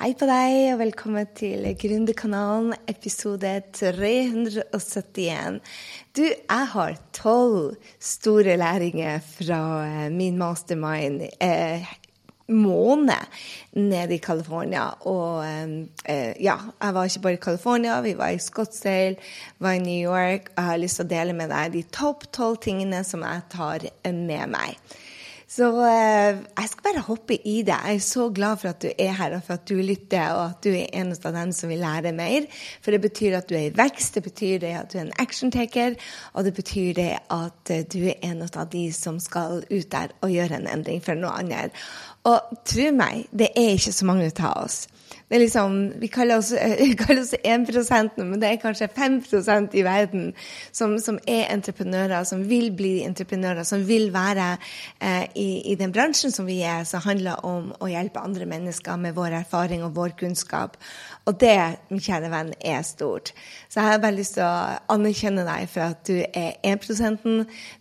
Hei på deg, og velkommen til Gründerkanalen, episode 371. Du, jeg har tolv store læringer fra eh, min mastermind eh, måned nede i California. Og eh, ja, jeg var ikke bare i California, vi var i Scottsdale, var i New York. Jeg har lyst til å dele med deg de topp tolv tingene som jeg tar med meg. Så eh, jeg skal bare hoppe i det. Jeg er så glad for at du er her, og for at du lytter, og at du er en av dem som vil lære mer. For det betyr at du er i vekst, det betyr det at du er en action-taker, og det betyr det at eh, du er en av de som skal ut der og gjøre en endring for noe annet. Og tro meg, det er ikke så mange av oss. Det er liksom, vi kaller oss, kaller oss 1 men det er kanskje 5% i verden som, som, er entreprenører, som vil bli entreprenører, som vil være eh, i, i, den bransjen som vi er, som handler om å hjelpe andre mennesker med vår erfaring og vår kunnskap. Og det, min kjære venn, er stort. Så jeg har bare lyst til å anerkjenne deg for at du er 1%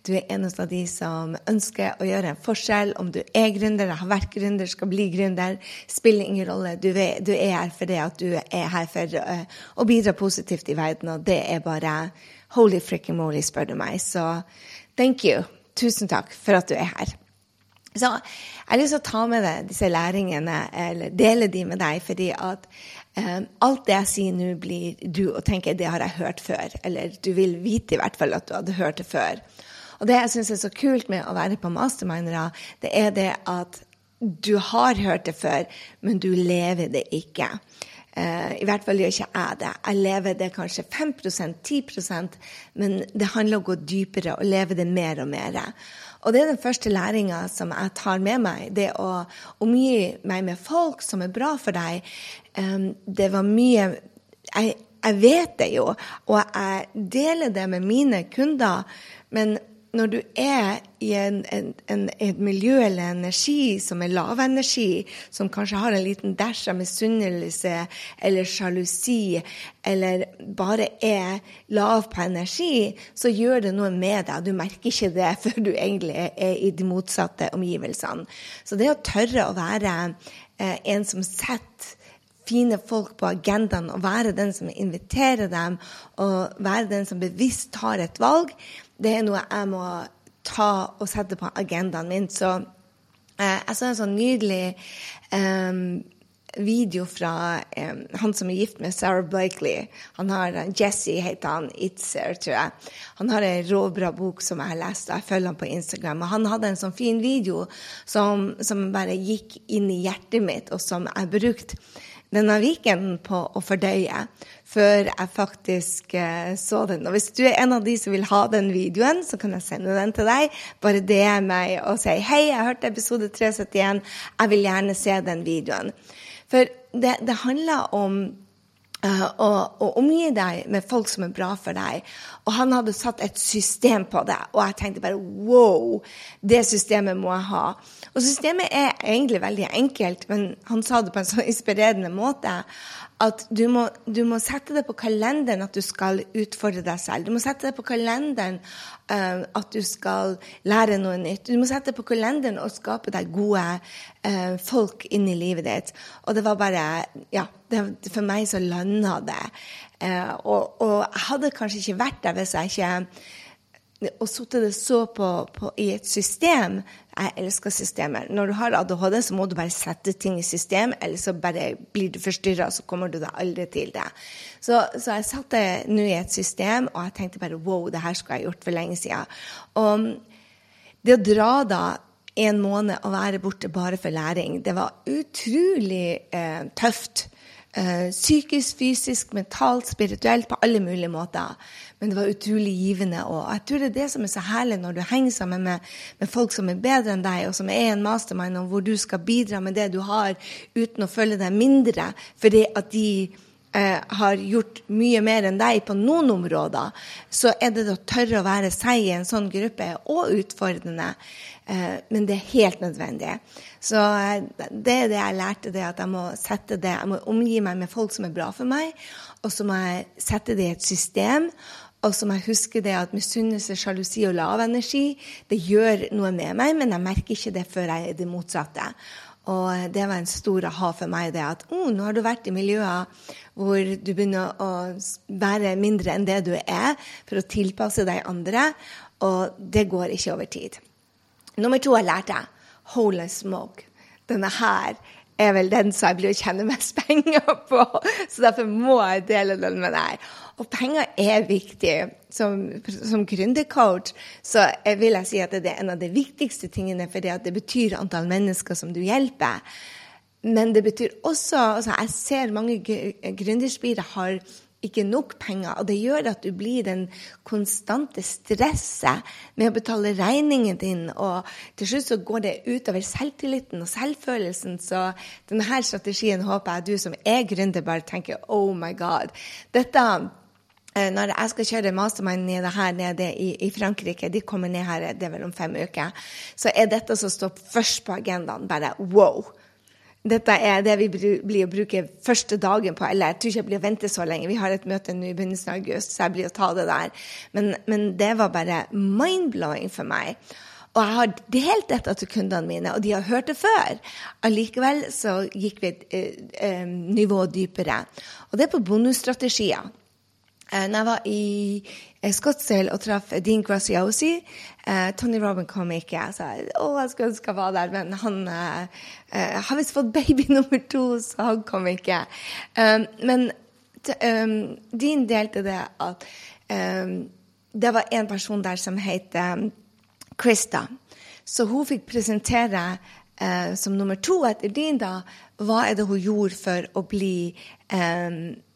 Du er en av de som ønsker å gjøre en forskjell. Om du er gründer, har vært gründer, skal bli gründer, spiller ingen rolle. Du, du er her fordi at du er her for uh, å bidra positivt i verden, og det er bare holy fricking moly, spør du meg. Så thank you. Tusen takk for at du er her. Så jeg har lyst til å ta med deg disse læringene, eller dele de med deg, fordi at um, alt det jeg sier nå, blir du og tenker det har jeg hørt før. Eller du vil vite i hvert fall at du hadde hørt det før. Og det jeg syns er så kult med å være på mastermindere, det er det at du har hørt det før, men du lever det ikke. Uh, I hvert fall gjør ikke jeg det. Jeg lever det kanskje 5% 10% men det handler om å gå dypere og leve det mer og mer. Og det er den første læringa som jeg tar med meg. Det å omgi meg med folk som er bra for deg. Det var mye jeg, jeg vet det jo, og jeg deler det med mine kunder. Men når du er i en, en, en, et miljø eller energi som er lavenergi, som kanskje har en liten dæsj av misunnelse eller sjalusi, eller bare er lav på energi, så gjør det noe med deg. Du merker ikke det før du egentlig er i de motsatte omgivelsene. Så det å tørre å være eh, en som setter fine folk på agendaen, og være den som inviterer dem, og være den som bevisst tar et valg, det er noe jeg må ta og sette på agendaen min. Så eh, jeg så en sånn nydelig eh, video fra eh, han som er gift med Sarah Blakely. Han har, Jesse heter han. Itzer, tror jeg. Han har en råbra bok som jeg har lest, og jeg følger han på Instagram. Og han hadde en sånn fin video som, som bare gikk inn i hjertet mitt, og som jeg brukte denne Viken på å fordøye før jeg faktisk uh, så den. Og hvis du er en av de som vil ha den videoen, så kan jeg sende den til deg. Bare DM meg og si 'Hei, jeg hørte episode 371. Jeg vil gjerne se den videoen'. For det, det handler om og, og, omgi deg med folk som er bra for deg. Og han hadde satt et system på det, og jeg tenkte bare wow, det systemet må jeg ha. Og systemet er egentlig veldig enkelt, men han sa det på en så inspirerende måte at du må, du må, sette det på kalenderen at du skal utfordre deg selv. Du må sette det på kalenderen uh, at du skal lære noe nytt. Du må sette det på kalenderen og skape deg gode uh, folk inn i livet ditt. Og det var bare Ja, det, for meg så landa det. Uh, og, og, jeg hadde kanskje ikke vært der hvis jeg ikke og satt det så på, på, i et system. Jeg elsker systemer. Når du har ADHD, så må du bare sette ting i system, eller så bare blir du forstyrra, så kommer du deg aldri til det. Så, så jeg satte nå i et system, og jeg tenkte bare wow, det her skulle jeg gjort for lenge siden. Og det å dra da en måned og være borte bare for læring, det var utrolig eh, tøft. Uh, psykisk, fysisk, mentalt, spirituelt, på alle mulige måter. Men det var utrolig givende. Og jeg tror det er det som er så herlig når du henger sammen med, med folk som er bedre enn deg, og som er en mastermind, og hvor du skal bidra med det du har, uten å føle deg mindre fordi at de eh, har gjort mye mer enn deg på noen områder, så er det å tørre å være seg i en sånn gruppe og utfordrende. Eh, men det er helt nødvendig. Så eh, det er det jeg lærte, det at jeg må sette det, jeg må omgi meg med folk som er bra for meg, og så må jeg sette det i et system. Og så må jeg huske det at misunnelse, sjalusi og lav energi det gjør noe med meg, men jeg merker ikke det før jeg er det motsatte. Og det var en stor aha for meg, det at oh, nå har du vært i miljøer hvor du begynner å være mindre enn det du er, for å tilpasse deg andre, og det går ikke over tid. Nummer to jeg lærte jeg. Holy smoke. Denne her er vel den som jeg blir å tjene mest penger på. Så derfor må jeg dele den med deg. Og penger er viktig. Som, som gründercoach så vil jeg si at det er en av de viktigste tingene, fordi det betyr antall mennesker som du hjelper. Men det betyr også altså Jeg ser mange gründerspirer har ikke nok penger. Og det gjør at du blir den konstante stresset med å betale regningen din. Og til slutt så går det utover selvtilliten og selvfølelsen. Så denne strategien håper jeg du som er gründer, bare tenker oh my god. Dette eh, når jeg skal kjøre mastermind her nede i, Frankrike, de kommer ned her det er vel om fem uker, så er dette som står først på agendaen, bare wow. Dette er det vi blir å bruke første dagen på. Eller jeg tror ikke jeg blir å vente så lenge. Vi har et møte nå i begynnelsen av august, så jeg blir å ta det der. Men, men det var bare mind-blowing for meg. Og jeg har delt dette til kundene mine, og de har hørt det før. Allikevel så gikk vi et eh, eh, nivå dypere. Og det er på bonusstrategier. Eh, når jeg var i eh, Scottsdale og traff Dean Graziosi eh, Tony Robin kom ikke. Jeg sa å, jeg skulle ønske jeg var der, men han eh, har visst fått baby nummer to, så han kom ikke. Um, men um, Dean delte det at um, det var en person der som het Krista. Så hun fikk presentere uh, som nummer to etter din, da, hva er det hun gjorde for å bli eh,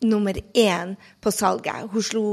nummer én på salget? Hun slo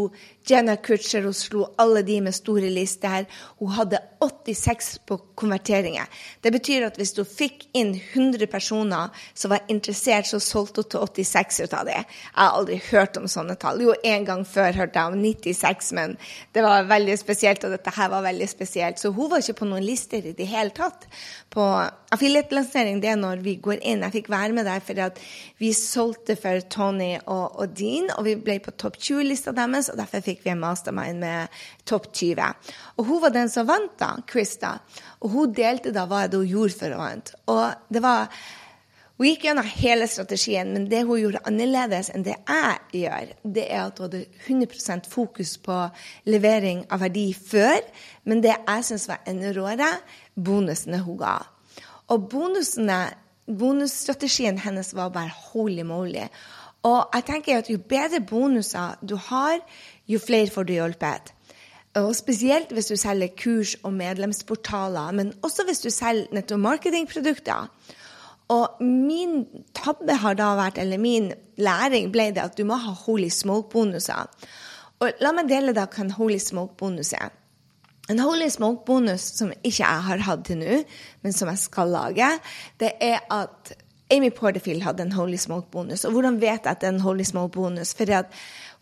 Jenna Kutcher, hun slo alle de med store lister. Hun hadde 86 på konverteringer. Det betyr at hvis du fikk inn 100 personer som var interessert, så solgte hun til 86 ut av det. Jeg har aldri hørt om sånne tall. Jo, en gang før hørte jeg om 96, men det var veldig spesielt, og dette her var veldig spesielt. Så hun var ikke på noen lister i det hele tatt. På affiliate-lansering, det er når vi går inn. Jeg fikk være være med der at vi solgte for Tony og, og Dean, og vi ble på topp 20-lista deres, og derfor fikk vi en mastermind med topp 20. Og hun var den som vant, da, Krista. Og hun delte da hva hun gjorde for å vant. Og det var hun gikk gjennom hele strategien, men det hun gjorde annerledes enn det jeg gjør, det er at hun hadde 100 fokus på levering av verdi før. Men det jeg syns var enda råere, bonusene hun ga. Og bonusene bonusstrategien hennes var bare holy moly. Og jeg tenker at jo bedre bonuser du har, jo flere får du hjulpet. Og spesielt hvis du selger kurs og medlemsportaler, men også hvis du selger netto marketingprodukter. Og min tabbe har da vært, eller min læring ble det at du må ha holy smoke-bonuser. Og la meg dele da hva en holy smoke-bonus er. En Holy Smoke-bonus som ikke jeg har hatt til nå, men som jeg skal lage, det er at Amy Porterfield hadde en Holy Smoke-bonus. Og hvordan vet jeg at det er en Holy Smoke-bonus? Fordi at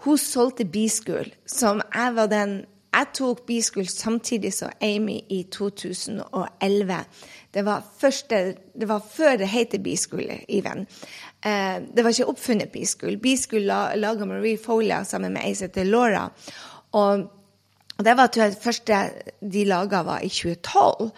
hun solgte B-School, som jeg var den Jeg tok B-School samtidig som Amy i 2011. Det var, første, det var før det het B-School, even. Eh, det var ikke oppfunnet B-School. B-School laga Marie Folia sammen med ei som heter Laura. Og og det var tror det første de laga, var i 2012.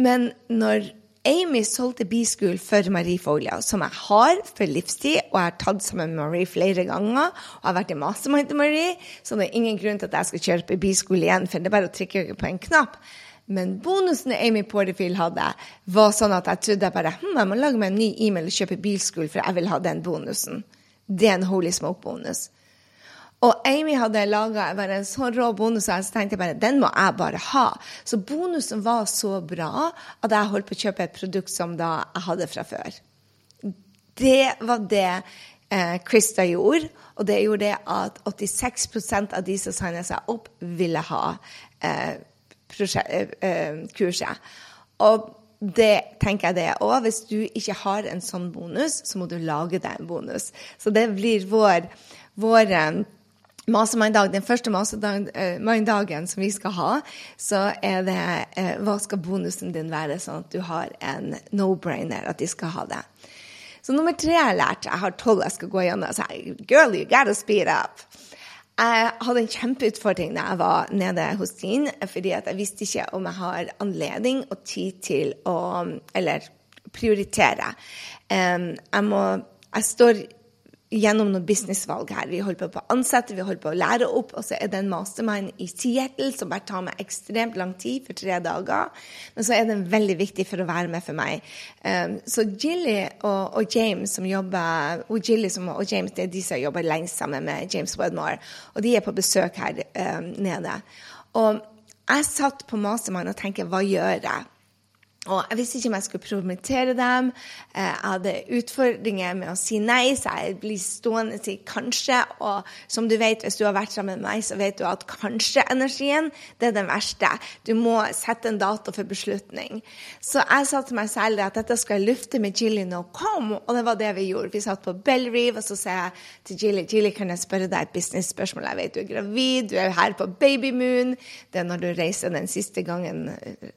Men når Amy solgte B-School for Marie Folia, som jeg har for livstid, og jeg har tatt sammen med Marie flere ganger, og har vært i mastermind til Marie, så det er ingen grunn til at jeg skal kjøre på B-School igjen, for det er bare å trykke på en knapp. Men bonusen Amy Porterfield hadde, var sånn at jeg trodde jeg bare hm, jeg må lage meg en ny e-mail og kjøpe B-School, for jeg vil ha den bonusen. Det er en holy smoke-bonus. Og Amy hadde laga en sånn rå bonus, så jeg tenkte bare den må jeg bare ha. Så bonusen var så bra at jeg holdt på å kjøpe et produkt som da jeg hadde fra før. Det var det eh, Krista gjorde, og det gjorde det at 86% av de som signa seg opp, ville ha eh, prosjekt, eh, kurset. Og det tenker jeg det. Og hvis du ikke har en sånn bonus, så må du lage deg en bonus. Så det blir vår, vår eh, Mastermind-dag, den første mastermind-dagen eh, som vi skal ha, så er det eh, hva skal bonusen din være, sånn at du har en no-brainer, at de skal ha det. Så nummer tre jeg har lært, jeg har tolv jeg skal gå gjennom. Så girl, you gotta speed up. Jeg hadde en kjempeutfordring da jeg var nede hos din, fordi jeg visste ikke om jeg har anledning og tid til å Eller prioritere. Jeg må Jeg står gjennom noen businessvalg her. Vi holder på å ansette, vi holder på å lære opp, og så er det en mastermind i Seattle som bare tar meg ekstremt lang tid, for tre dager. Men så er den veldig viktig for å være med for meg. Um, så Jilly og, og, James som jobber, og Jilly som, og James det er de som jobber lengst sammen med James Wedmore, og de er på besøk her um, nede. Og jeg satt på mastermind og tenkte hva gjør jeg? Og jeg visste ikke om jeg skulle promotere dem. Eh, jeg hadde utfordringer med å si nei, så jeg blir stående og si kanskje. Og som du vet, hvis du har vært sammen med meg, så vet du at kanskje-energien det er den verste. Du må sette en dato for beslutning. Så jeg sa til meg selv at dette skal jeg lufte med Jilly nå. Kom! Og det var det vi gjorde. Vi satt på Bell Reeve, og så sa jeg til Jilly Jilly, kan jeg spørre deg et business-spørsmål? Jeg vet du er gravid, du er her på babymoon. Det er når du reiser den siste gangen,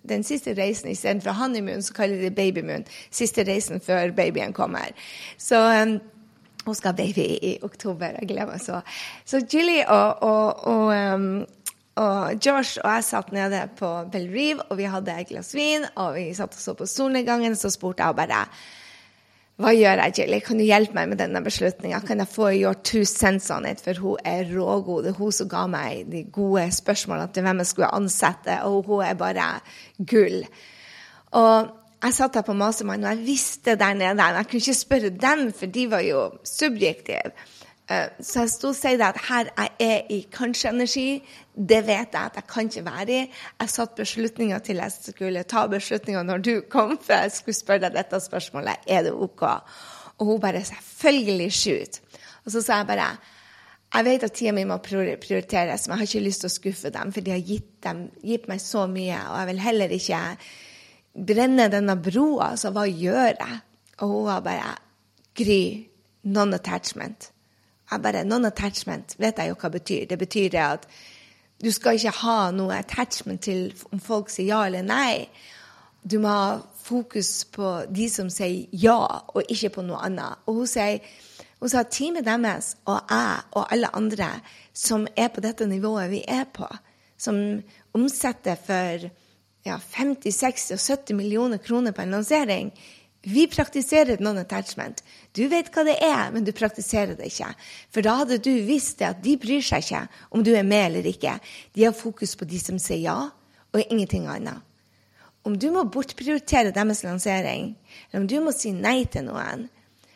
den siste reisen istedenfor honeymoon, så kaller de det babymoon. Siste reisen før babyen kommer. Så um, hun skal ha baby i oktober. Jeg gleder meg så. Så Julie og, og, og, um, og Josh og jeg satt nede på Bell Reeve, og vi hadde et glass vin, og vi satt og så på solnedgangen, så spurte jeg bare hva gjør jeg, Jilly? Kan du hjelpe meg med denne beslutninga? Kan jeg få your two cents on it? For hun er rågod. Det er hun som ga meg de gode spørsmålene til hvem jeg skulle ansette, og hun er bare gull. Og jeg satt der på masemann, og jeg visste der nede Jeg kunne ikke spørre dem, for de var jo subjektive. Eh, så jeg sto og sa at her jeg er i kanskje-energi. Det vet jeg at jeg kan ikke være i. Jeg satt beslutninga til jeg skulle ta beslutninga når du kom, for jeg skulle spørre deg dette spørsmålet. Er det OK? Og hun bare selvfølgelig shoot. Og så sa jeg bare jeg vet at tida mi må prioriteres, men jeg har ikke lyst til å skuffe dem, for de har gitt, dem, gitt meg så mye, og jeg vil heller ikke brenne denne broa, så hva gjør jeg? Og hun var bare Gry, non-attachment. Jeg bare, Non-attachment vet jeg jo hva det betyr. Det betyr det at du skal ikke ha noe attachment til om folk sier ja eller nei. Du må ha fokus på de som sier ja, og ikke på noe annet. Og hun sier hun sa teamet deres og jeg og alle andre som er på dette nivået vi er på, som omsetter for ja, 50, 60 og 70 millioner kroner på en lansering. Vi praktiserer non-attachment. Du vet hva det er, men du praktiserer det ikke. For da hadde du visst det at de bryr seg ikke om du er med eller ikke. De har fokus på de som sier ja, og ingenting annet. Om du må bortprioritere deres lansering, eller om du må si nei til noen,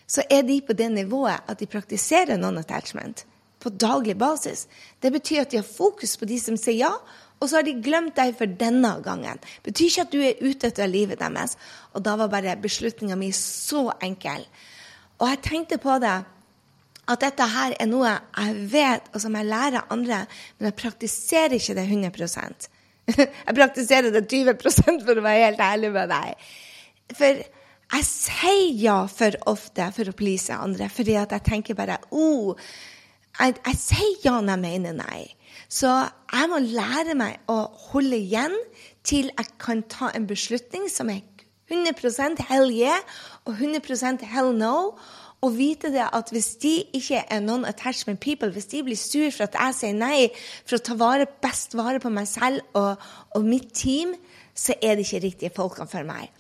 så er de på det nivået at de praktiserer non-attachment på daglig basis. Det betyr at de har fokus på de som sier ja, og så har de glemt deg for denne gangen. Betyr ikke at du er ute etter livet deres. Og da var bare beslutninga mi så enkel. Og jeg tenkte på det at dette her er noe jeg vet, og som jeg lærer andre, men jeg praktiserer ikke det 100% Jeg praktiserer det 20% for å være helt ærlig med deg. For jeg sier ja for ofte for å please andre, fordi at jeg tenker bare oh, jeg, jeg sier ja når jeg mener nei. Så jeg må lære meg å holde igjen til jeg kan ta en beslutning som er 100 hell yeah og 100% hell no. Og vite det at hvis de ikke er non-attachment people, hvis de blir sur for at jeg sier nei, for å ta vare, best vare på meg selv og, og mitt team, så er det ikke riktige folkene for meg.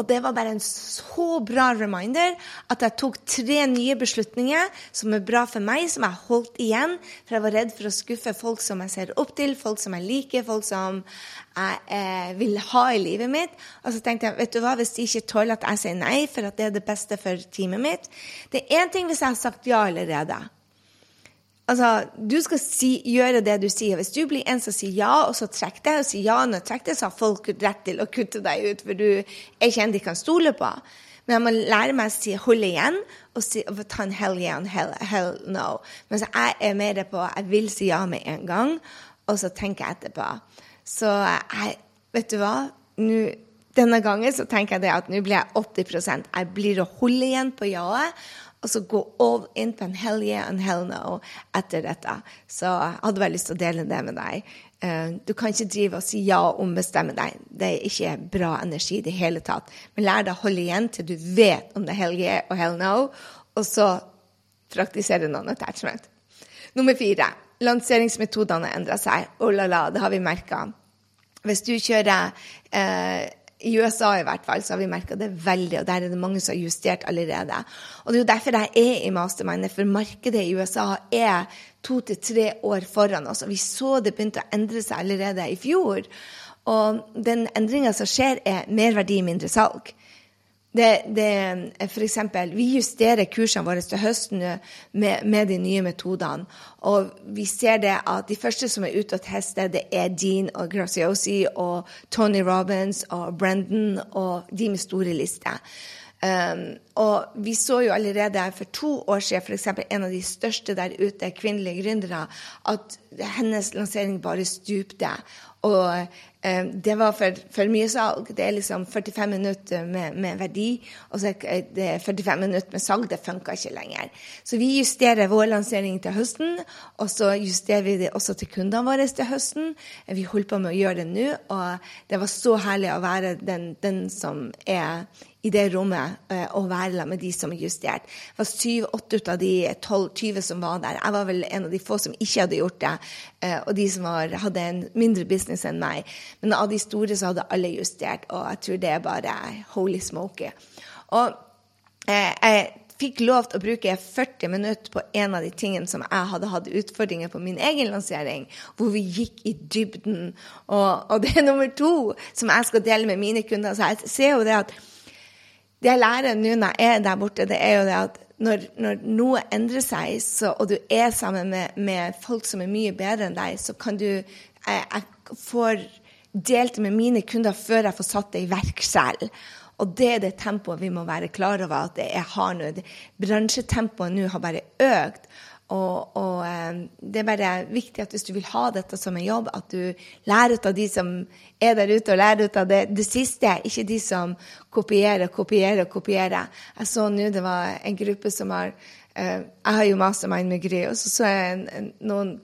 Og det var bare en så bra reminder at jeg tok tre nye beslutninger som er bra for meg, som jeg holdt igjen. For jeg var redd for å skuffe folk som jeg ser opp til, folk som jeg liker, folk som jeg eh, vil ha i livet mitt. Og så tenkte jeg vet du hva, hvis de ikke tåler at jeg sier nei, for at det er det beste for teamet mitt Det er én ting hvis jeg har sagt ja allerede. Altså, Du skal si, gjøre det du sier. Hvis du blir en som sier ja, og så trekker deg, og sier ja når du trekker deg, så har folk rett til å kutte deg ut, for du er ikke en de kan stole på. Men jeg må lære meg å si holde igjen og, si, ta en hell yeah og hell, hell no. Men så jeg er mer på jeg vil si ja med en gang, og så tenker jeg etterpå. Så jeg, vet du hva? Nå, denne gangen så tenker jeg det at nå blir jeg 80% Jeg blir å holde igjen på ja-et og så gå all in på en hell yeah and hell no etter dette. Så jeg hadde bare lyst til å dele det med deg. Eh, du kan ikke drive og si ja og ombestemme deg. Det er ikke bra energi i det hele tatt. Men lær deg å holde igjen til du vet om det er hell yeah og hell no, og så praktisere non-attachment. Nummer fire. Lanseringsmetodene endrer seg. Oh la la, det har vi merka. Hvis du kjører eh, i USA i hvert fall så har vi merka det veldig, og der er det mange som har justert allerede. Og det er jo derfor jeg er i mastermindet, for markedet i USA er to til tre år foran oss. Og vi så det begynte å endre seg allerede i fjor. Og den endringa som skjer, er merverdi, mindre salg. Det, det, for eksempel, vi justerer kursene våre til høsten med, med, de nye metodene. Og vi ser det at de første som er ute og tester, det er Dean og Graciosi og Tony Robins og Brendan og de med store lister. Um, og vi så jo allerede for to år siden f.eks. en av de største der ute, kvinnelige gründere, at hennes lansering bare stupte. Og eh, det var for, for, mye salg. Det er liksom 45 minutter med, med verdi, og så er det 45 minutter med salg. Det funka ikke lenger. Så vi justerer vår lansering til høsten, og så justerer vi det også til kundene våre til høsten. Vi holder på med å gjøre det nå, og det var så herlig å være den, den som er i det rommet uh, og være med de som er justert. Det var syv-åtte ut av de 12-20 som var der. Jeg var vel en av de få som ikke hadde gjort det, og de som var, hadde en mindre business enn meg. Men av de store så hadde alle justert, og jeg tror det er bare holy smoky. Og eh, jeg fikk lov til å bruke 40 minutter på en av de tingene som jeg hadde hatt utfordringer på min egen lansering, hvor vi gikk i dybden. Og, og det er nummer to som jeg skal dele med mine kunder. Så jeg ser jo det at det jeg lærer nå når jeg er der borte, det er jo det at når, når noe endrer seg, så, og du er sammen med, med, folk som er mye bedre enn deg, så kan du Jeg, jeg får delt med mine kunder før jeg får satt det i verk selv. Og det er det tempoet vi må være klar over at jeg har nå. Bransjetempoet nå har bare økt. Og, og, eh, det er bare viktig at hvis du vil ha dette som en jobb, at du lærer ut av de som er der ute, og lærer ut av det, det siste, ikke de som kopierer, kopierer, kopierer. Jeg så nå det var en gruppe som har uh, Jeg har jo mastermind med Gry, og så så jeg en, en, noen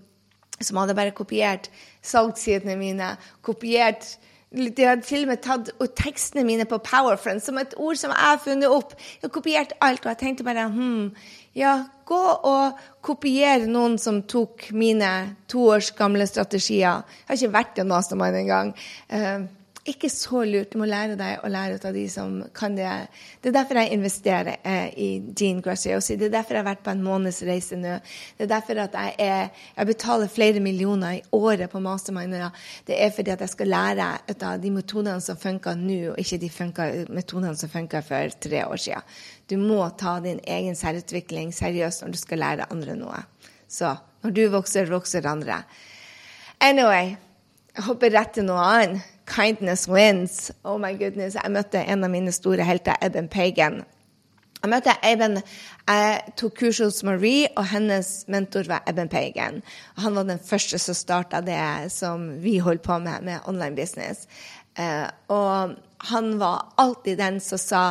som hadde bare kopiert salgssidene mine, kopiert de hadde til og med tatt tekstene mine på PowerFriend, som et ord som jeg har funnet opp. Jeg har kopiert alt, og jeg tenkte bare hm, ja, gå og kopiere noen som tok mine to års gamle strategier. Jeg har ikke vært en mastermind engang. Uh, ikke så lurt. Du må lære deg å lære ut av de som kan det. Det er derfor jeg investerer eh, i Jean Graciosi. Det er derfor jeg har vært på en måneds reise nå. Det er derfor at jeg, er, jeg betaler flere millioner i året på masterminder. Det er fordi at jeg skal lære ut av de metodene som funker nå, og ikke de funker, metodene som funka for tre år siden. Du må ta din egen selvutvikling seriøst når du skal lære andre noe. Så når du vokser, vokser andre. Anyway, jeg hopper rett til noe annet. Kindness wins. Oh my goodness. Jeg møtte en av mine store helter, Eben Pagan. Jeg møtte Eben, jeg tok kurs hos Marie, og hennes mentor var Eben Pagan. Han var den første som starta det som vi holdt på med, med online business. Uh, og han var alltid den som sa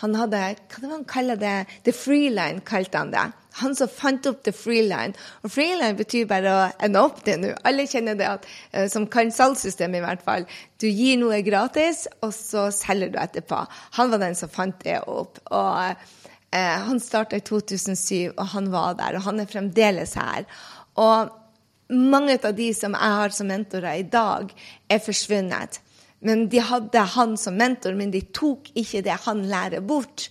Han hadde Hva det var han kaller det? The freeline, kalte han det han som fant opp the freeline. Og freeline betyr bare å ende opp det nå. Alle kjenner det at, uh, som kan salgssystemet, i hvert fall. Du gir noe gratis, og så selger du etterpå. Han var den som fant det opp. Og eh, han starta i 2007, og han var der. Og han er fremdeles her. Og mange av de som jeg har som mentorer i dag, er forsvunnet. Men de hadde han som mentor, men de tok ikke det han lærer, bort.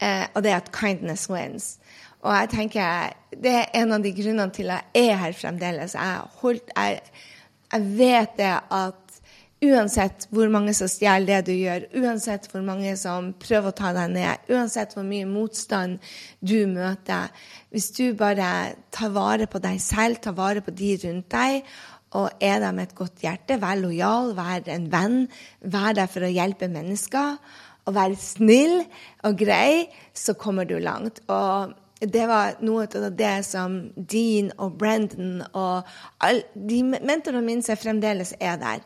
Eh, og det er at kindness wins. Og jeg tenker, Det er en av de grunnene til at jeg er her fremdeles. Jeg, holdt, jeg, jeg vet det at uansett hvor mange som stjeler det du gjør, uansett hvor mange som prøver å ta deg ned, uansett hvor mye motstand du møter Hvis du bare tar vare på deg selv, tar vare på de rundt deg, og er med et godt hjerte, vær lojal, vær en venn, vær der for å hjelpe mennesker, og vær snill og grei, så kommer du langt. Og det var noe av det som Dean og Brendan og all, de mentorene mine som fremdeles er der.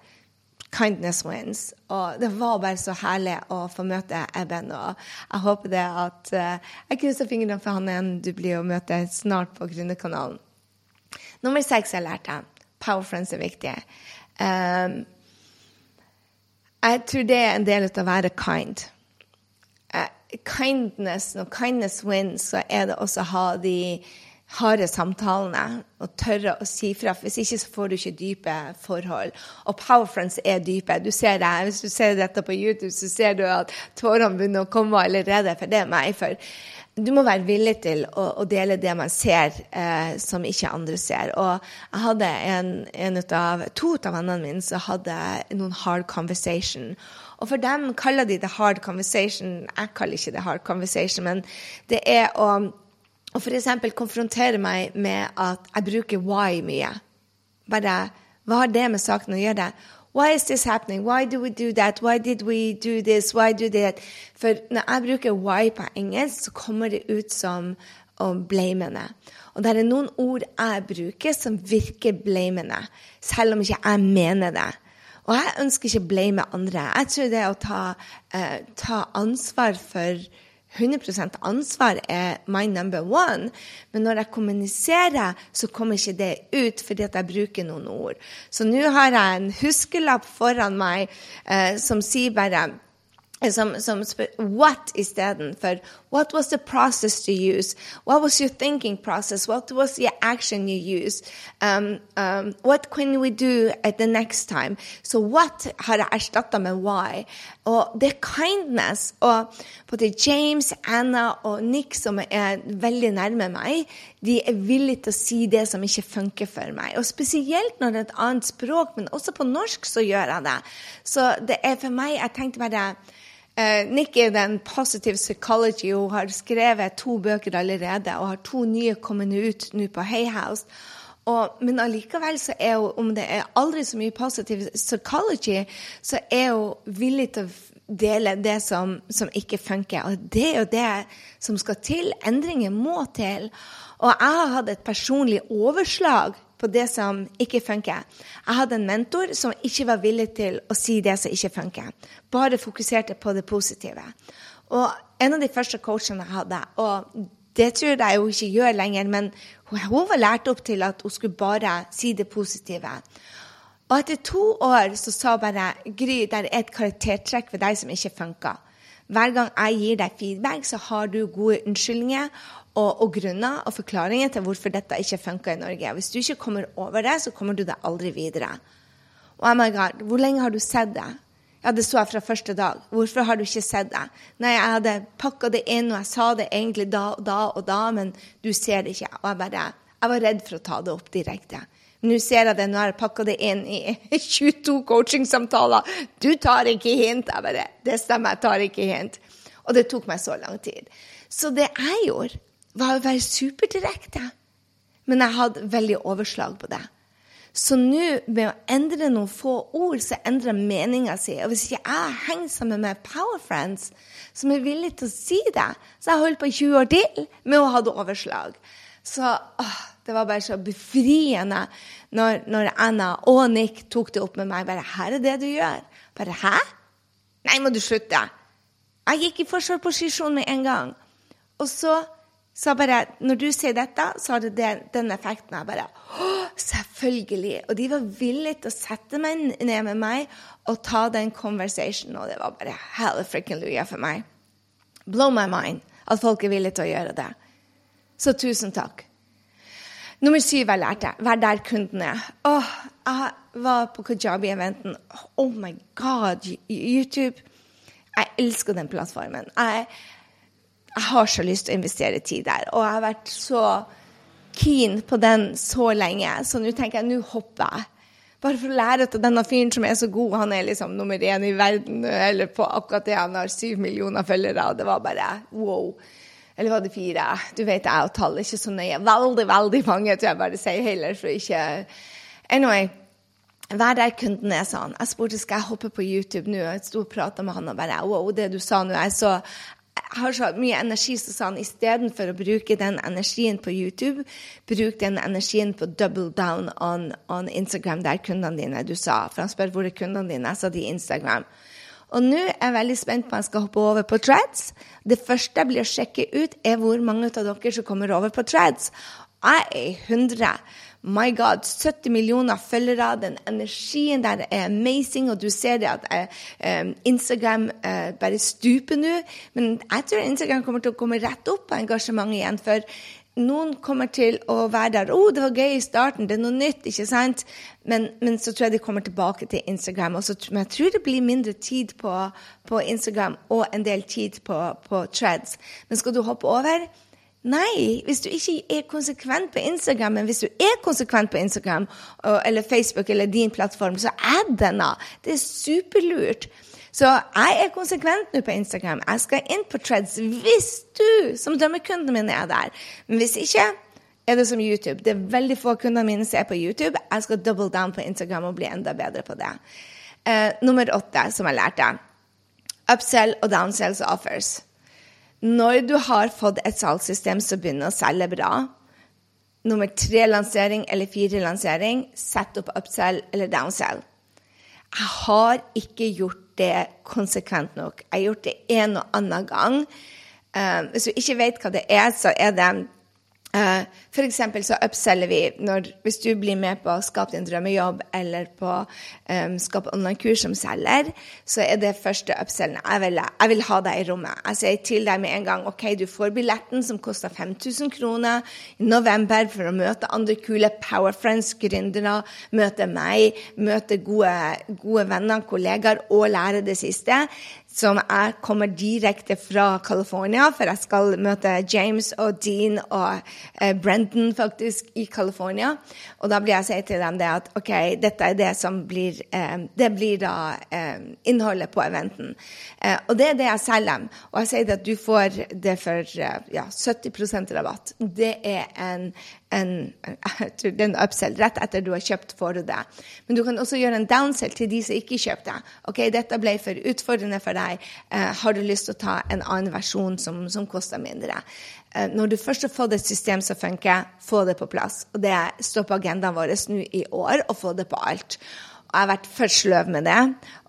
Kindness wins. Og det var bare så herlig å få møte Eben. Og jeg håper det at uh, Jeg krysser fingrene for han igjen du blir å møte snart på Gründerkanalen. Nummer seks jeg lærte. Power friends er viktige. Um, jeg tror det er en del av å være kind kindness, når kindness wins, så er det også å ha de harde samtalene og tørre å si fra. Hvis ikke så får du ikke dype forhold. Og power friends er dype. Du ser det. Hvis du ser dette på YouTube, så ser du at tårene begynner å komme allerede. For det er meg. For du må være villig til å, å dele det man ser eh, som ikke andre ser. Og jeg hadde en, en av, to av vennene mine som hadde noen hard conversation. Og for dem kaller de det hard conversation. Jeg kaller ikke det hard conversation, men det er å, å f.eks. konfrontere meg med at jeg bruker why mye. Bare hva har det med saken å gjøre? Why is this happening? Why do we do that? Why did we do this? Why do that? For når jeg bruker why på engelsk, så kommer det ut som blamende. Og det er noen ord jeg bruker som virker blamende, selv om ikke jeg mener det. Og jeg ønsker ikke å blame andre. Jeg tror det er å ta, eh, ta ansvar for 100% ansvar er my number one. Men når jeg kommuniserer, så kommer ikke det ut fordi at jeg bruker noen ord. Så nå har jeg en huskelapp foran meg eh, som sier bare som, som what istedenfor. What was the process to use? What was your thinking process? What was the action you used? Um, um, what can we do at the next time? Så what har jeg erstatta med why. Og det er kindness. Og både James, Anna og Nick, som er veldig nærme meg, de er villige til å si det som ikke funker for meg. Og spesielt når det er et annet språk, men også på norsk så gjør jeg det. Så det er for meg Jeg tenkte bare Nick er den Positive Psychology. Hun har skrevet to bøker allerede og har to nye kommet ut nå på Hayhouse. Og, men allikevel så er hun, om det er aldri så mye positive psychology, så er hun villig til å dele det som, som ikke funker. Og det er jo det som skal til. Endringer må til. Og jeg har hatt et personlig overslag på det som ikke funker. Jeg hadde en mentor som ikke var villig til å si det som ikke funker. Bare fokuserte på det positive. Og en av de første coachene jeg hadde, og det tror jeg hun ikke gjør lenger, men hun var lært opp til at hun skulle bare si det positive. Og etter to år så sa bare Gry det er et karaktertrekk ved deg som ikke funker. Hver gang jeg gir deg feedback, så har du gode unnskyldninger og, og grunner og forklaringer til hvorfor dette ikke funker i Norge. Hvis du ikke kommer over det, så kommer du deg aldri videre. Og oh my God, hvor lenge har du sett det? Ja, det så jeg fra første dag. Hvorfor har du ikke sett det? Nei, jeg hadde pakka det inn, og jeg sa det egentlig da og da og da, men du ser det ikke. Og jeg bare Jeg var redd for å ta det opp direkte. Nå ser jeg det, nå har jeg pakka det inn i 22 coachingsamtaler. Du tar ikke hint. Jeg bare Det stemmer, jeg tar ikke hint. Og det tok meg så lang tid. Så det jeg gjorde, var å være superdirekte. Men jeg hadde veldig overslag på det. Så nå, med å endre noen få ord, så endrer jeg meninga si. Og hvis ikke jeg henger sammen med power friends som er villige til å si det, så jeg holdt på i 20 år til med å ha det overslag. Så åh, det var bare så befriende når, når, Anna og Nick tok det opp med meg. Bare 'Her er det du gjør.' Bare 'Hæ?' Nei, må du slutte. Jeg gikk i forsvarsposisjon med en gang. Og så så bare, når du sier dette, så har det den, effekten. Jeg bare Å, selvfølgelig! Og de var villige til å sette meg ned med meg og ta den conversationen, og det var bare hallelujah for meg. Blow my mind at folk er villige til å gjøre det. Så tusen takk. Nummer syv jeg lærte. Vær der kunden er. Åh, jeg var på Kajabi-eventen. Oh my God, YouTube. Jeg elsker den plattformen. Jeg jeg har så lyst til å investere tid der. Og jeg har vært så keen på den så lenge, så nå tenker jeg nå hopper jeg. Bare for å lære at denne fyren som er så god, han er liksom nummer én i verden, eller på akkurat det, han har syv millioner følgere, og det var bare wow. Eller var det fire? Du vet jeg og tall er ikke så nøye. Veldig, veldig mange, tror jeg bare sier heller, for ikke Anyway. Vær der kunden er, sa han. Jeg spurte skal jeg hoppe på YouTube nå. Jeg sto og prata med han og bare wow, det du sa nå, jeg så har så mye energi, så sa han istedenfor å bruke den energien på YouTube, bruk den energien på double down on, on Instagram, der kundene dine du sa. For han spør hvor er kundene dine. Jeg sa de Instagram. Og nå er jeg veldig spent på om jeg skal hoppe over på Threads. Det første jeg blir å sjekke ut, er hvor mange av dere som kommer over på Threads. Jeg er 100. My God, 70 millioner følgere. Den energien der er amazing, og du ser det at um, Instagram uh, bare stuper nå. Men jeg tror Instagram kommer til å komme rett opp på engasjementet igjen. For noen kommer til å være der. 'Å, oh, det var gøy i starten. Det er noe nytt.' ikke sant? Men, men så tror jeg de kommer tilbake til Instagram. Så, men jeg tror det blir mindre tid på, på Instagram og en del tid på, på threads. Men skal du hoppe over? Nei, hvis du ikke er konsekvent på Instagram, men hvis du er konsekvent på Instagram eller Facebook eller din plattform, så er denne. Det er superlurt. Så jeg er konsekvent nå på Instagram. Jeg skal inn på Treads hvis du, som dømmekunden min, er der. Men hvis ikke, er det som YouTube. Det er veldig få kundene mine som er på YouTube. Jeg skal double down på Instagram og bli enda bedre på det. Uh, nummer åtte, som jeg lærte. Upsell og downsells offers. Når du har fått et salgssystem som begynner å selge bra, nummer tre lansering eller fire lansering, sett opp upsell eller downsell. Jeg har ikke gjort det konsekvent nok. Jeg har gjort det en og annen gang. Um, hvis du ikke vet hva det er, så er det Uh, for eksempel så upseller vi når, hvis du blir med på Skap din drømmejobb eller på um, Skap online-kurs som selger, så er det første upsellen jeg jeg vil ha deg i rommet. Jeg sier til deg med en gang OK, du får billetten som koster 5000 kroner i november for å møte andre kule Power Friends-gründere, møte meg, møte gode, gode venner, kollegaer og lære det siste som jeg kommer direkte fra California, for jeg skal møte James og Dean og eh, Brendan faktisk i California. Og da blir jeg si til dem det at OK, dette er det som blir eh, Det blir da eh, innholdet på eventen. Eh, og det er det jeg selger dem. Og jeg sier at du får det for eh, ja, 70% rabatt. Det er en en, en upsell. Rett etter du har kjøpt, du det. Men du kan også gjøre en downsell til de som ikke kjøpte. Ok, dette ble for utfordrende for deg. Eh, har du lyst til å ta en annen versjon som, som koster mindre? Eh, når du først har fått et system som funker, få det på plass. Og det står på agendaen vår nå i år, å få det på alt. Og jeg har vært for sløv med det,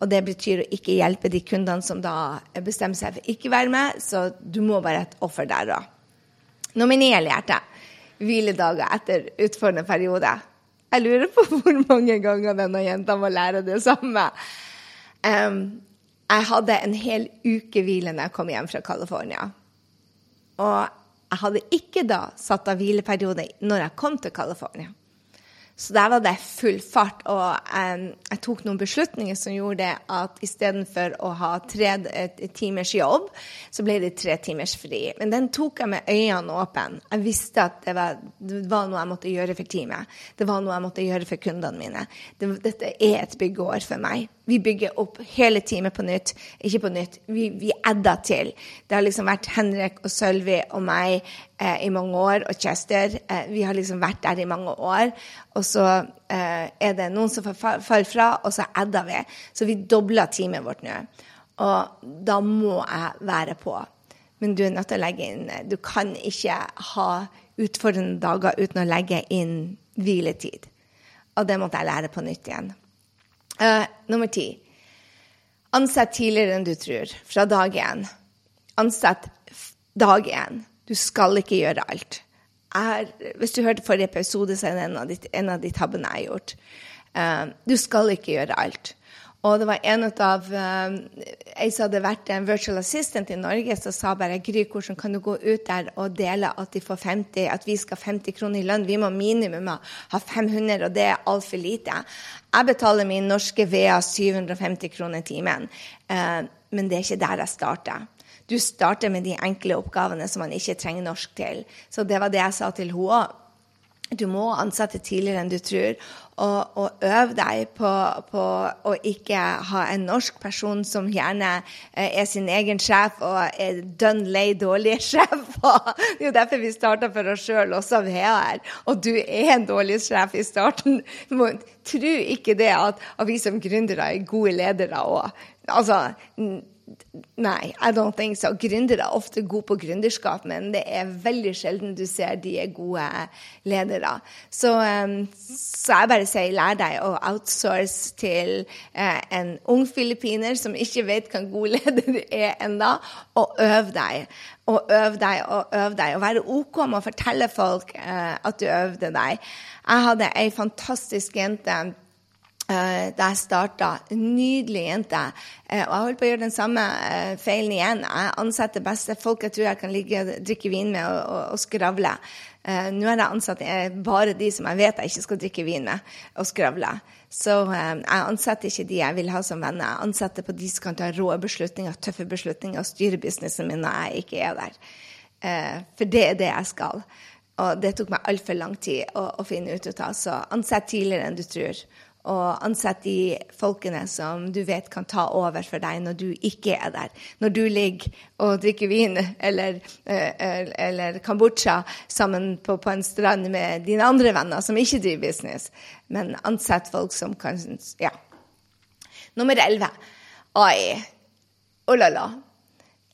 og det betyr å ikke hjelpe de kundene som da bestemmer seg for ikke være med, så du må være et offer der, òg. Nummer ni er hjerte hviledager etter utfordrende periode. Jeg lurer på hvor mange ganger denne jenta må lære det samme. Um, jeg hadde en hel uke hvile når jeg kom hjem fra California. Og jeg hadde ikke da satt av hvileperiode når jeg kom til California. Så der var det full fart. Og um, jeg tok noen beslutninger som gjorde at istedenfor å ha tre timers jobb, så ble det tre timers fri. Men den tok jeg med øynene åpne. Jeg visste at det var, det var, noe jeg måtte gjøre for teamet. Det var noe jeg måtte gjøre for kundene mine. Det, dette er et byggeår for meg. Vi bygger opp hele teamet på nytt. Ikke på nytt, vi, vi adda til. Det har liksom vært Henrik og Sølvi og meg eh, i mange år, og Chester. Eh, vi har liksom vært der i mange år. Og så eh, er det noen som faller fra, og så adder vi. Så vi dobler teamet vårt nå. Og da må jeg være på. Men du er nødt til å legge inn Du kan ikke ha utfordrende dager uten å legge inn hviletid. Og det måtte jeg lære på nytt igjen. Uh, nummer ti. Ansett tidligere enn du tror. Fra dag én. Ansett dag én. Du skal ikke gjøre alt. Er, hvis du hørte forrige episode, så er det en av de, en av de tabbene jeg har gjort. Uh, du skal ikke gjøre alt. Og det var en av um, Ei som hadde vært en virtual assistant i Norge, som sa bare Gry, hvordan kan du gå ut der og dele at, de får 50, at vi skal ha 50 kroner i lønn? Vi må minimum ha 500, og det er altfor lite. Jeg betaler min norske VA 750 kroner timen, uh, men det er ikke der jeg starter. Du starter med de enkle oppgavene som man ikke trenger norsk til. Så det var det jeg sa til henne òg. Du må ansette tidligere enn du tror, og, og øve deg på, på, å ikke ha en norsk person som gjerne eh, er sin egen sjef og er dønn lei dårlig sjef. det er jo derfor vi starta for oss sjøl også VR. Og du er en dårlig sjef i starten. Tro ikke det at, at vi som gründere er gode ledere òg. Altså, Nei, I don't think so. Gründere er ofte gode på gründerskap, men det er veldig sjelden du ser de er gode ledere. Så, um, så jeg bare sier lær deg å outsource til uh, en ung filippiner som ikke vet hva en god leder er ennå, og øv deg. Og øv deg og øv deg. Og være OK med å fortelle folk uh, at du øvde deg. Jeg hadde ei fantastisk jente da jeg starta. Nydelig jente. Uh, og jeg holdt på å gjøre den samme uh, feilen igjen. Jeg ansetter beste folk jeg tror jeg kan ligge drikke vin med og, og, og skravle. Nå har jeg ansatt bare de som jeg vet jeg ikke skal drikke vin med og skravle. Så jeg ansetter ikke de jeg vil ha som venner. Jeg ansetter på de som kan ta rå beslutninger, tøffe beslutninger og styre businessen min når jeg ikke er der. for det er det jeg skal. Og det tok meg altfor lang tid å, å finne ut av. Så ansett tidligere enn du tror og ansett de folkene som du vet kan ta over for deg når du ikke er der. Når du ligger og drikker vin eller, eh, eller Kambodsja sammen på, på, en strand med dine andre venner som ikke driver business. Men ansett folk som kan Ja. Nummer elleve. AI. Oh la la.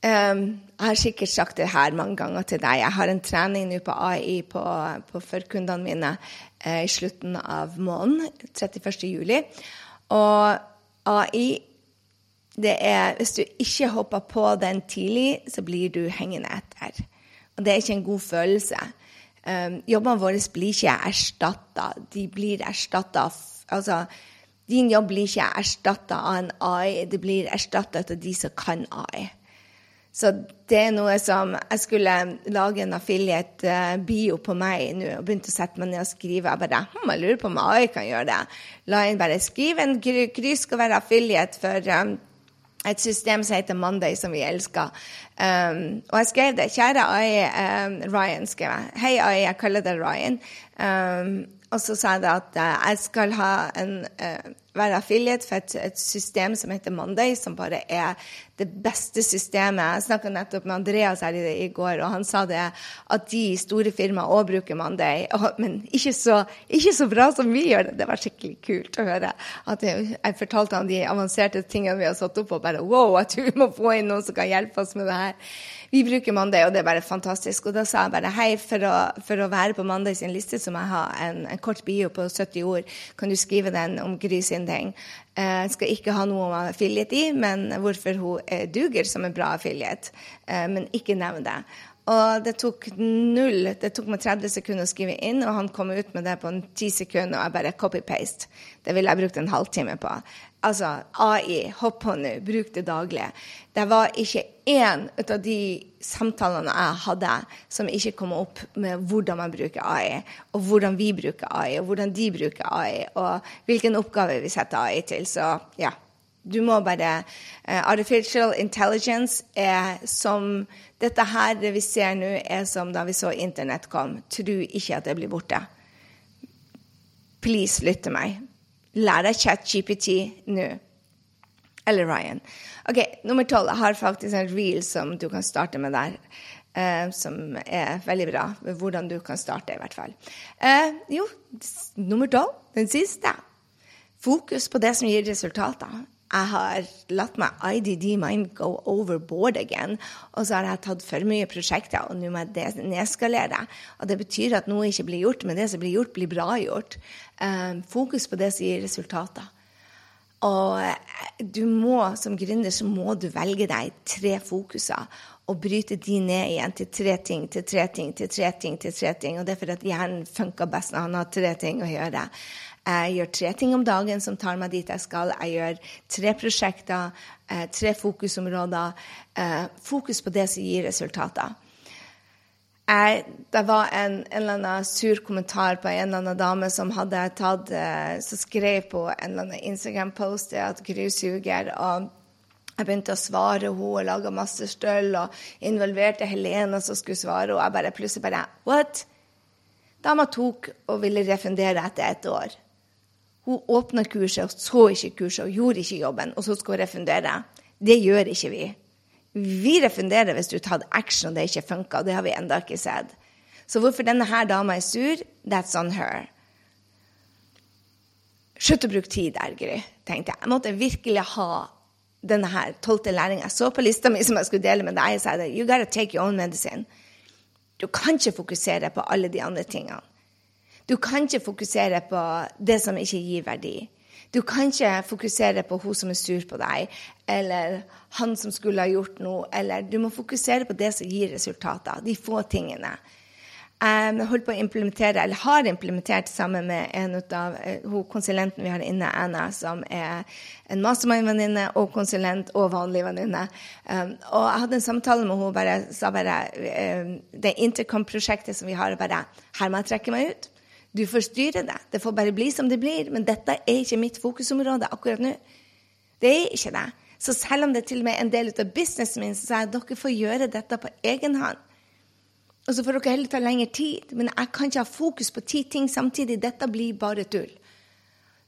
Um, jeg har sikkert sagt det her mange ganger til deg. Jeg har en trening nå på AI på, på førkundene mine i slutten av måneden, 31. juli. Og AI det er, Hvis du ikke hopper på den tidlig, så blir du hengende etter. Og det er ikke en god følelse. Um, jobbene våre blir ikke erstatta. De blir erstatta Altså, din jobb blir ikke erstatta av en AI, det blir erstatta av de som kan AI. Så det er noe som Jeg skulle lage en affiliate-bio på meg nå og begynte å sette meg ned og skrive. Jeg bare hm, jeg lurer på om AI kan gjøre det. La inn bare skrive en kryss og være affiliate for um, et system som heter Monday, som vi elsker. Um, og jeg skrev det. Kjære AI, um, Ryan, skrev jeg. Hei, AI, jeg kaller deg Ryan. Um, og så sa jeg at uh, jeg skal ha en uh, være affiliate for et, et, system som heter Monday, som bare er det beste systemet. Jeg snakka nettopp med Andreas her i, i, går, og han sa det at de store firmaer òg bruker Monday. Og, men ikke så, ikke så, bra som vi gjør det. Det var skikkelig kult å høre. At jeg, jeg fortalte han de avanserte tingene vi har satt opp, og bare wow, jeg tror vi må få inn noen som kan hjelpe oss med det her. Vi bruker Monday, og det er bare fantastisk. Og da sa jeg bare hei, for å, for å være på Monday sin liste, så må jeg ha en, en, kort bio på 70 ord. Kan du skrive den om Gry sin ting? Jeg eh, skal ikke ha noe om affiliate i, men hvorfor hun duger som en bra affiliate. Uh, men ikke nevn det. Og det tok null. Det tok meg 30 sekunder å skrive inn, og han kom ut med det på 10 sekunder, og jeg bare copy-paste. Det ville jeg brukt en halvtime på. Altså, AI, hopp på nå, bruk det daglig. Det var ikke én av de samtalene jeg hadde, som ikke kom opp med hvordan man bruker AI, og hvordan vi bruker AI, og hvordan de bruker AI, og hvilken oppgave vi setter AI til. Så ja. Du må bare uh, Artificial intelligence er som Dette her, det vi ser nå, er som da vi så Internett kom. Tro ikke at det blir borte. Please, lytt til meg. Lær deg ChatGPT nå. Eller Ryan. OK, nummer tolv. Jeg har faktisk en reel som du kan starte med der. Eh, som er veldig bra. Hvordan du kan starte, i hvert fall. Eh, jo, nummer tolv. Den siste. Fokus på det som gir resultater jeg har latt meg IDD mind go overboard again. Og så har jeg tatt for mye prosjekter, og nå må jeg nedskalere. Og det betyr at noe ikke blir gjort, men det som blir gjort, blir bra gjort. Um, fokus på det som gir resultater. Og eh, du må, som gründer, så må du velge deg tre fokuser og bryte de ned igjen til tre ting, til tre ting, til tre ting. til tre ting. Og det er fordi at hjernen funker best når han har tre ting å gjøre. Jeg gjør tre ting om dagen som tar meg dit jeg skal. Jeg gjør tre prosjekter, eh, tre fokusområder. Eh, fokus på det som gir resultater. Jeg, det var en, en, eller annen sur kommentar på en eller annen dame som hadde tatt, eh, som skrev på en eller annen Instagram-post at Gry suger. og jeg begynte å svare henne og laga masse støll og involverte Helena som skulle svare. Og jeg bare plutselig bare What? Dama tok og ville refundere etter et år. Hun åpna kurset så ikke kurset og gjorde ikke jobben, og så skal hun refundere. Det gjør ikke vi. Vi refunderer hvis du har action og det ikke funka, og det har vi ennå ikke sett. Så hvorfor denne her dama er sur, that's on her. Slutt å bruke tid der, Gry, tenkte jeg. Jeg måtte virkelig ha denne her tolvte læringa. Jeg så på lista mi som jeg skulle dele med deg, og sa you gotta take your own medicine. Du kan ikke fokusere på alle de andre tingene. Du kan ikke fokusere på det som ikke gir verdi. Du kan ikke fokusere på hun som er sur på deg, eller han som skulle ha gjort noe, eller Du må fokusere på det som gir resultater, de få tingene. Jeg holdt på å implementere, eller har implementert sammen med en av uh, konsulenten vi har inne, Anna, som er en mastermind-venninne og konsulent og vanlig venninne. Og jeg hadde en samtale med henne bare sa bare Det intercom-prosjektet som vi har, bare Her må jeg trekke meg ut. Du får styre det. Det får bare bli som det blir. Men dette er ikke mitt fokusområde akkurat nå. Det er ikke det. Så selv om det er til og med en del av businessen min, så sier jeg at dere får gjøre dette på egen hånd. Og så får dere heller ta lengre tid. Men jeg kan ikke ha fokus på ti ting samtidig. Dette blir bare tull.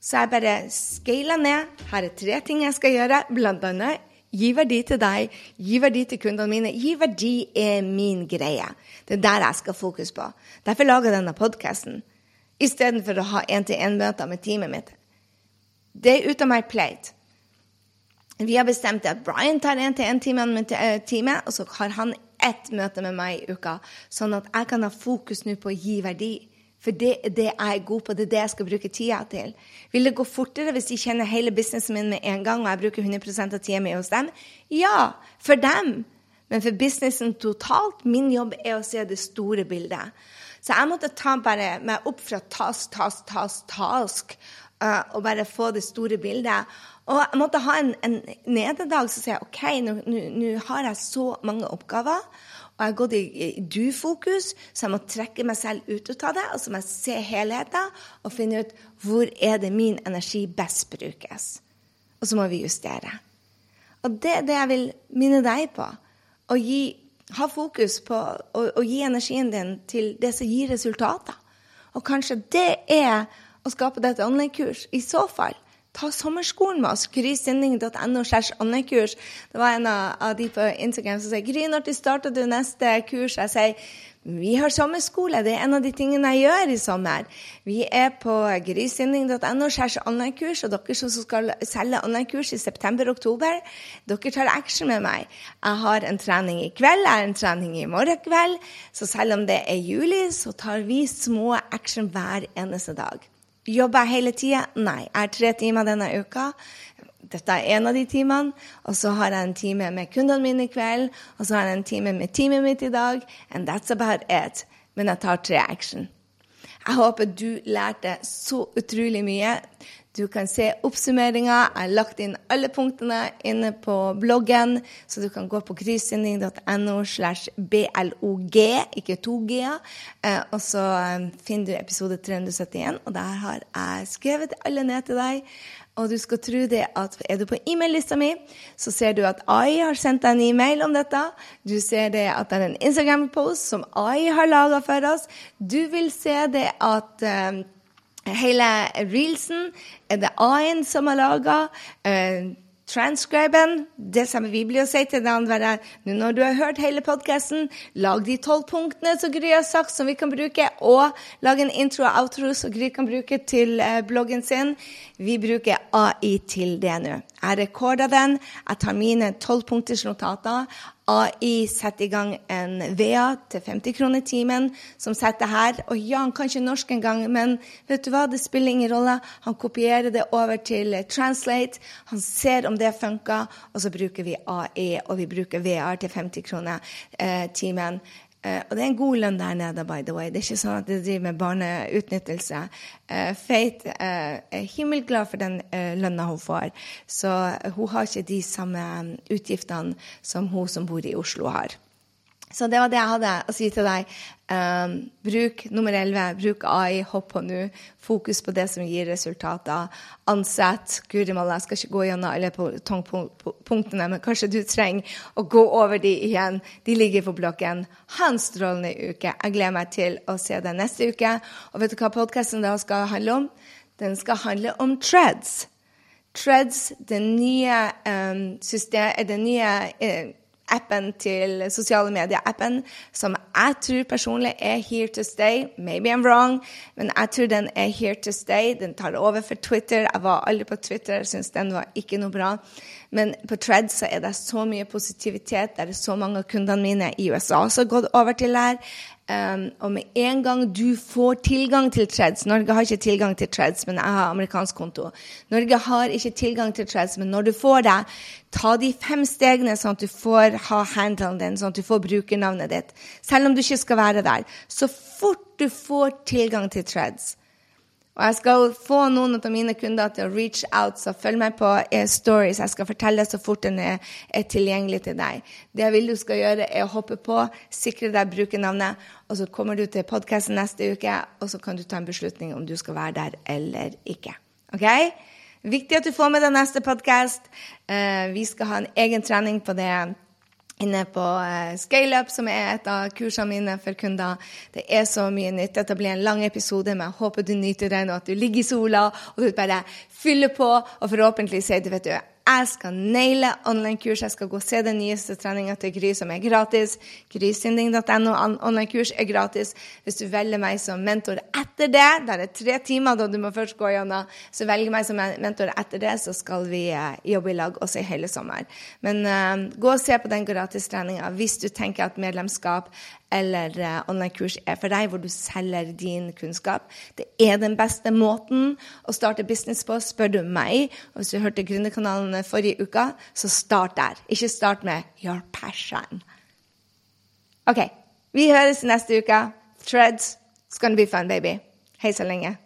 Så jeg bare scaler ned. Her er tre ting jeg skal gjøre. Blant annet gi verdi til deg, gi verdi til kundene mine. Gi verdi er min greie. Det er der jeg skal fokus på. Derfor lager jeg denne podkasten. Istedenfor å ha én-til-én-møter med teamet mitt. Det er ut av my plate. Vi har bestemt at Brian tar én-til-én-time med teamet, og så har han ett møte med meg i uka, sånn at jeg kan ha fokus nå på å gi verdi. For det er det jeg er god på, det er det jeg skal bruke tida til. Vil det gå fortere hvis de kjenner hele businessen min med en gang, og jeg bruker 100% av tida mi hos dem? Ja, for dem. Men for businessen totalt, min jobb er å se det store bildet. Så jeg måtte ta bare meg opp fra task, task, task, task, uh, og bare få det store bildet. Og jeg måtte ha en, en nederdag som sier OK, nå har jeg så mange oppgaver. Og jeg har gått i, i du-fokus, så jeg må trekke meg selv ut av det. Og så må jeg se helheten og finne ut hvor er det min energi best brukes. Og så må vi justere. Og det er det jeg vil minne deg på. Å gi, ha fokus på å, å gi energien din til det som gir resultater. Og kanskje det er å skape dette online-kurs. I så fall Ta sommerskolen med oss. Grysynding.no kurs. Det var en av de på Instagram som sier Gry, når starter du neste kurs? Jeg sier vi har sommerskole. Det er en av de tingene jeg gjør i sommer. Vi er på grysynding.no online-kurs, og dere som skal selge online-kurs i september-oktober, dere tar action med meg. Jeg har en trening i kveld, jeg har en trening i morgen kveld. Så selv om det er juli, så tar vi små action hver eneste dag. Jobber jeg hele tida? Nei. Jeg har tre timer denne uka. Dette er en av de timene. Og så har jeg en time med kundene mine i kveld. Og så har jeg en time med teamet mitt i dag. And that's about it. Men jeg tar tre action. Jeg håper du lærte så utrolig mye. Du kan se oppsummeringa. Jeg har lagt inn alle punktene inne på bloggen, så du kan gå på kryssending.no slash blog, ikke to g-er. Eh, og så eh, finner du episode 371, og der har jeg skrevet alle ned til deg. Og du skal tro det at er du på e-mail-lista mi, så ser du at AI har sendt deg en e-mail om dette. Du ser det at det er en Instagram-post som AI har laga for oss. Du vil se det at uh, Hele reelsen er det A-en som har laga. Eh, transcriben, det samme vi blir å si til den andre Når du har hørt hele podkasten, lag de tolv punktene som Gry har sagt, som vi kan bruke, og lag en intro og outro som Gry kan bruke til uh, bloggen sin. Vi bruker AI til det nå. Jeg rekorder den. Jeg tar mine tolvpunkters notater. AI setter i gang en VA til 50 kroner timen, som setter her. Og ja, han kan ikke norsk engang, men vet du hva, det spiller ingen rolle. Han kopierer det over til Translate. Han ser om det funker, og så bruker vi AI, og vi bruker VR til 50 kroner eh, timen. Uh, og det er en god lønn der nede, by the way. Det er ikke sånn at de driver med barneutnyttelse. Uh, Faith uh, er himmelglad for den lønna hun får, så hun har ikke de samme utgiftene som hun som bor i Oslo, har. Så det var det jeg hadde å si til deg. Um, bruk nummer 11, bruk AI, hopp på nå. Fokus på det som gir resultater. Ansett. Guri malla, jeg skal ikke gå gjennom alle punktene, men kanskje du trenger å gå over de igjen. De ligger på blokken. Ha en strålende uke. Jeg gleder meg til å se deg neste uke. Og vet du hva podkasten da skal handle om? Den skal handle om treads. Treads, det nye um, systemet, det nye uh, appen til sosiale medier-appen, som jeg tror personlig er here to stay. Maybe I'm wrong, men jeg tror den er here to stay. Den tar over for Twitter. Jeg var aldri på Twitter, syns den var ikke noe bra. Men på Tred så er det så mye positivitet. Det er så mange av kundene mine i USA som har gått over til her. Um, og med en gang du får tilgang til Treds Norge har ikke tilgang til Treds, men jeg har amerikansk konto. Norge har ikke tilgang til Treds, men når du får det, ta de fem stegene sånn at du får ha handelen din, sånn at du får brukernavnet ditt. Selv om du ikke skal være der. Så fort du får tilgang til Threads, og jeg skal få noen av mine kunder til å reach out, så følg meg på stories. Jeg skal fortelle så fort den er, er, tilgjengelig til deg. Det jeg vil du skal gjøre, er å hoppe på, sikre deg brukernavnet, og så kommer du til podkasten neste uke, og så kan du ta en beslutning om du skal være der eller ikke. Ok? Viktig at du får med deg neste podkast. Uh, vi skal ha en egen trening på det inne på uh, ScaleUp, som er et av kursene mine for kunder. Det er så mye nytt. Dette blir en lang episode, men jeg håper du nyter den, og at du ligger i sola og du bare fyller på, og forhåpentlig sier du vet du, jeg skal naile online-kurs. Jeg skal gå og se den nyeste treninga til Gry, som er gratis. Grysynding.no online-kurs er gratis. Hvis du velger meg som mentor etter det, det er tre timer da du må først gå gjennom, så velger meg som mentor etter det, så skal vi uh, jobbe i lag også i hele sommer. Men uh, gå og se på den gratistreninga hvis du tenker at medlemskap eller uh, online-kurs er for deg, hvor du selger din kunnskap. Det er den beste måten å starte business på, spør du meg. Og hvis du hørte Gründerkanalen forrige uke, så start der. Ikke start med 'your passion'. OK. Vi høres neste uke. Threads. It's gonna be fun, baby. Hei så lenge.